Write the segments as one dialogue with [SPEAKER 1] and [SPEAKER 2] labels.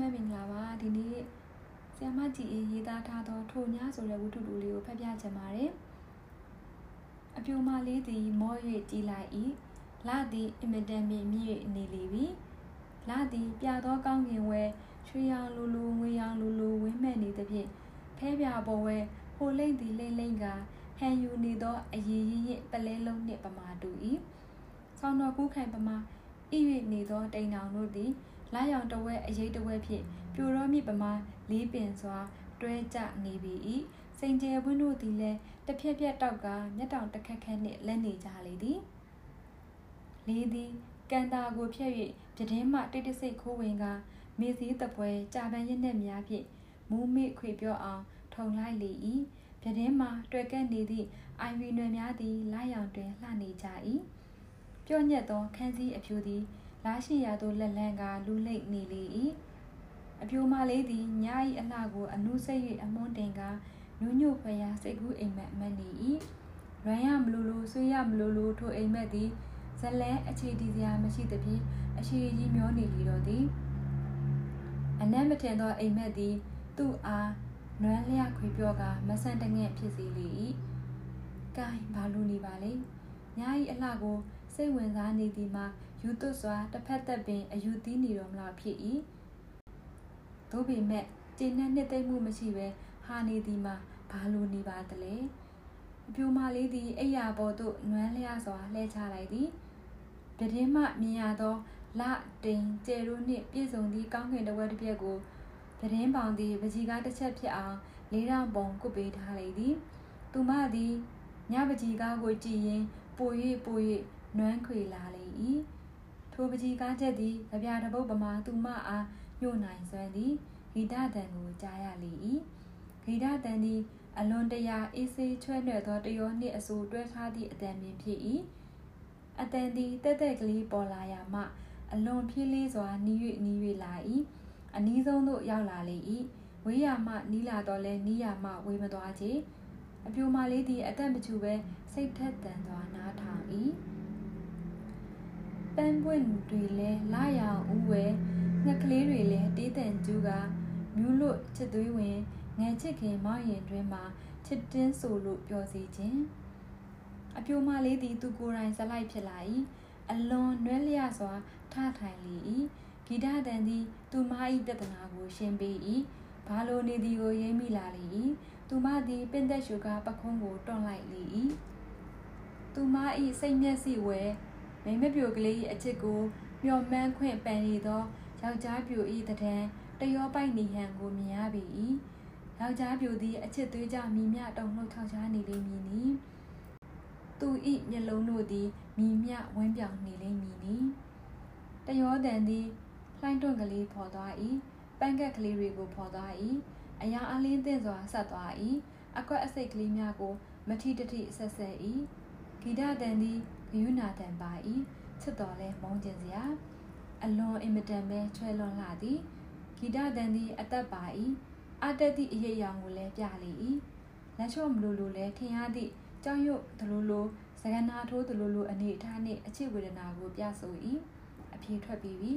[SPEAKER 1] လုံးပဲမင်္ဂလာပါဒီနေ့ဆ iam မကြည်အေးရေးသားထားသောထိုညဆိုတဲ့ဝတ္ထုတူလေးကိုဖတ်ပြချင်ပါတယ်အပြိုမလေးသည်မော၍ကြည်လိုက်၏လသည်အင်မတန်မြင့်မြင့်နေလေပြီလသည်ပြသောကောင်းကင်ဝဲချွေရောင်လူလူငွေရောင်လူလူဝင်းမဲ့နေသဖြင့်ဖဲပြပေါ်ဝဲဟိုလိမ့်သည်လိမ့်လိမ့်ကဟန်ယူနေသောအရေးရင်းပလဲလုံးနှင့်ပမာတူ၏ဆောင်းတော်ကူးခိုင်ပမာဤ၍နေသောတိန်တောင်တို့သည် လာရောင်တဝဲအရေးတဝဲဖြင့်ပြိုရောမြစ်ပမာလေးပင်စွာ တွဲကြနေပြီ၏စိန်ကျဲဝင်းတို့သည်လည်းတစ်ဖြက်ဖြက်တောက်ကမျက်တောင်တစ်ခက်ခက်နှင့်လက်နေကြလေသည်လေးသည်ကန်တာကိုဖြတ်၍ပြတင်းမှတိတ်တဆိတ်ခိုးဝင်ကမေစည်းတပွဲကြာပန်းရက်နဲ့များဖြင့်မူးမေ့ခွေပြောအောင် ထုံလိုက်လေ၏ပြတင်းမှတွေ့ကက်နေသည့်အိုင်ဗီနွယ်များသည်လာရောင်တွင်လှနေကြ၏ပြော့ညက်သောခန်းစည်းအဖြူသည် လားရှိရာသို့လက်လန်းကလူလိမ့်နေလေ၏အပြိုမလေးသည်ည၏အလှကိုအနုစိတ်၍အမွန်းတင်ကညွညွဖွယ်ရာစိတ်ကူးအိမ်မက်မက်နေ၏ရန်ရမလိုလိုဆွေးရမလိုလိုထိုအိမ်မက်သည်ဇလဲအခြေတည်စရာမရှိသဖြင့်အရှိကြီးမျောနေလေတော့သည်အနက်မထင်သောအိမ်မက်သည်သူ့အားနွမ်းလျခွေပြောကမဆန်တငဲ့ဖြစ်စေလေ၏။ကိုင်းဘာလို့နေပါလဲ။ညာ၏အလှကို စိတ်ဝင်စားနေသည်မှာယူသွတ်စွာတစ်ဖက်သက်ပင်အယူသီးနေတော်မလားဖြစ်၏သို့ပေမဲ့ကျင်းနဲ့နှစ်သိမ့်မှုမရှိဘဲဟာနေသည်မှာဘာလိုနေပါသလဲအပြူမလေးသည်အိယာပေါ်သို့နွမ်းလျစွာလှဲချလိုက်သည်ပြတင်းမှမြင်ရသောလတိန်ကျဲတို့နှင့်ပြည့်စုံသည့်ကောင်းကင်တဝက်တစ်ပြက်ကိုပြတင်းပေါင်သည်ပကြီးကားတစ်ချက်ဖြစ်အောင်လေးရောင်ပုံကုတ်ပေးထားလေသည် သူမသည်ညပကြီးကားကိုကြည်ရင်ပို၍ပို၍ နွမ်းခွေလာလေ၏ထိုပကြီးကားချက်သည်ကြပြတပုတ်ပမာသူမအားညှို့နိုင်စွမ်းသည်ဂီတတန်ကိုကြားရလေ၏ဂီတတန်သည်အလွန်တရာအေးဆေးချွဲ့နွယ်သောတရောနှင့်အဆူတွဲထားသည့်အတန်ပင်ဖြစ်၏အတန်သည်တက်တက်ကလေးပေါ်လာရမှအလွန်ဖြည်းလေးစွာနီး၍နီး၍လာ၏အနီးဆုံးသို့ရောက်လာလေ၏ဝေးရမှနီးလာတော့လဲနီးရမှဝေးမသွားချေအပြိုမလေးသည်အသက်မချူပဲစိတ်ထက်သန်စွာနားထောင်၏ ပန်းပွင့်တွေလည်းလာရောင်ဦးဝဲငှက်ကလေးတွေလည်းတေးတန်ကျူးကမြူးလို့ချစ်သွေးဝင်ငယ်ချစ်ခင်မောင်ရင်တွင်မှာချစ်တင်းဆိုလို့ပြောစီခြင်းအပြိုမလေးသည်သူကိုယ်တိုင်ဇလိုက်ဖြစ်လာ၏အလွန်နွဲလျစွာထထိုင်လေ၏ဂီတတန်သည် သူမ၏ပြဿနာကိုရှင်းပေး၏ဘာလိုနေသည်ကိုရိမ့်မိလာလေ၏သူမသည်ပင်သက်ရှုကပခုံးကိုတွန့်လိုက်လေ၏သူမ၏စိတ်မျက်စိဝဲ မိမပြိုကလေး၏အချစ်ကိုမျော်မှန်းခွင့်ပန်နေသောယောက်ျားပြို၏တံတန်တရောပိုက်နေဟန်ကိုမြင်ရပေ၏ယောက်ျားပြိုသည်အချစ်သွေးကြမိမြတုံလှုပ်ထောက်ချားနေလိမ့်မည်နီသူ၏မျက်လုံးတို့သည်မိမြဝန်းပြောင်နေလိမ့်မည်နီတရောတန်သည်လှိုင်းတွန့်ကလေးဖော်သွား၏ပန်းကက်ကလေးတွေကိုဖော်သွား၏အရာအလင်းသင့်စွာဆက်သွား၏အကွက်အစိတ်ကလေးများကို မထီတထိဆက်ဆက်၏ဂီတတန်သည် ဂယုနာတန်ပါ၏ချစ်တော်လဲမုန်းကျင်စရာအလွန်အင်မတန်ပဲချွဲလွန်လှသည်ဂီတတန်သည်အသက်ပါ၏အတက်သည့်အရေးအယောင်ကိုလည်းပြလေ၏လက်ချော့မလိုလိုလဲထင်ရသည့်ကြောင်ရွတ်ဒလိုလိုစကနာထိုးဒလိုလိုအနေအထားနှင့်အချစ်ဝေဒနာကိုပြဆို၏အပြေထွက်ပြီးပြီ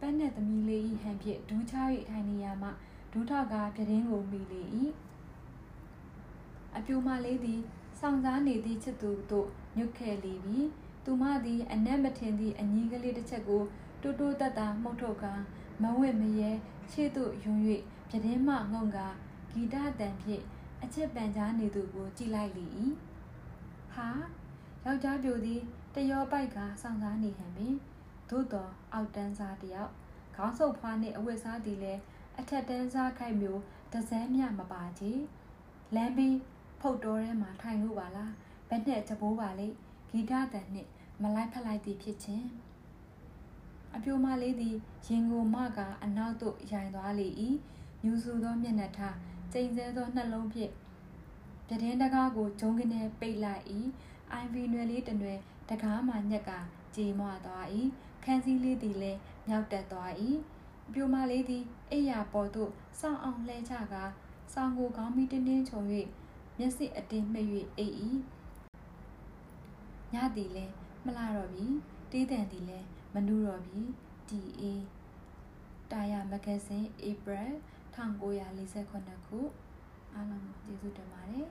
[SPEAKER 1] ပန်းနဲ့သမီးလေး၏ဟန်ဖြင့်ဒူးချ၍ထိုင်နေရမှဒူးထောက်ကပြတင်းကိုမိလေ၏အပြိုမလေးသည် စောင့်စားနေသည့်ချစ်သူတို့ညွတ်ခဲ့လေပြီသူမသည်အနက်မထင်သည့်အငင်းကလေးတစ်ချက်ကိုတိုးတိုးတက်တာမှုတ်ထုတ်ကမဝင့်မရဲရှေ့သို့ယွံ၍ပြတင်းမှငုံကဂီတတန်ဖြင့်အချစ်ပန်ကြားနေသူကိုကြည်လိုက်လေ၏ဟာယောက်ျားပြိုသည်တရောပိုက်ကစောင့်စားနေဟန်ပင်သို့တော်အောက်တန်းစားတယောက်ခေါင်းဆုပ်ဖွားနှင့်အဝတ်စားသည်လည်းအထက်တန်းစားခိုက်မျိုးတစမ်းမြမပါချေလမ်းပြီး ဖုတ်တော်ထဲမှာထိုင်လို့ပါလားဘက်နဲ့တဘိုးပါလေဂီတတန်နှင့်မလိုက်ဖက်လိုက်သည်ဖြစ်ခြင်းအပြိုမလေးသည်ရင်ကိုမကအနောက်သို့ရိုင်သွားလေ၏ညူဆူသောမျက်နှာထားကျိန်ဆဲသောနှလုံးဖြင့်ပြတင်းတကားကိုဂျုံကနေပိတ်လိုက်၏အိုင်ဗီနွယ်လေးတနွယ်တကားမှညက်ကကြေမွသွား၏ခန်းစည်းလေးသည်လည်းမြောက်တက်သွား၏ပြိုမလေးသည်အိယာပေါ်သို့စောင်းအောင်လှဲချကာဆောင်းကိုခေါင်းမီတင်းတင်းချုံ၍ မျက်စိအတင်းမှိတ်၍အိပ်၏ညသည်လည်းမလာတော့ပြီတေးတန်သည်လည်းမနူးတော့ပြီတီအေးတာယာမဂဇင်း April 1948ခုအားလုံးကျေးဇူးတင်ပါတယ်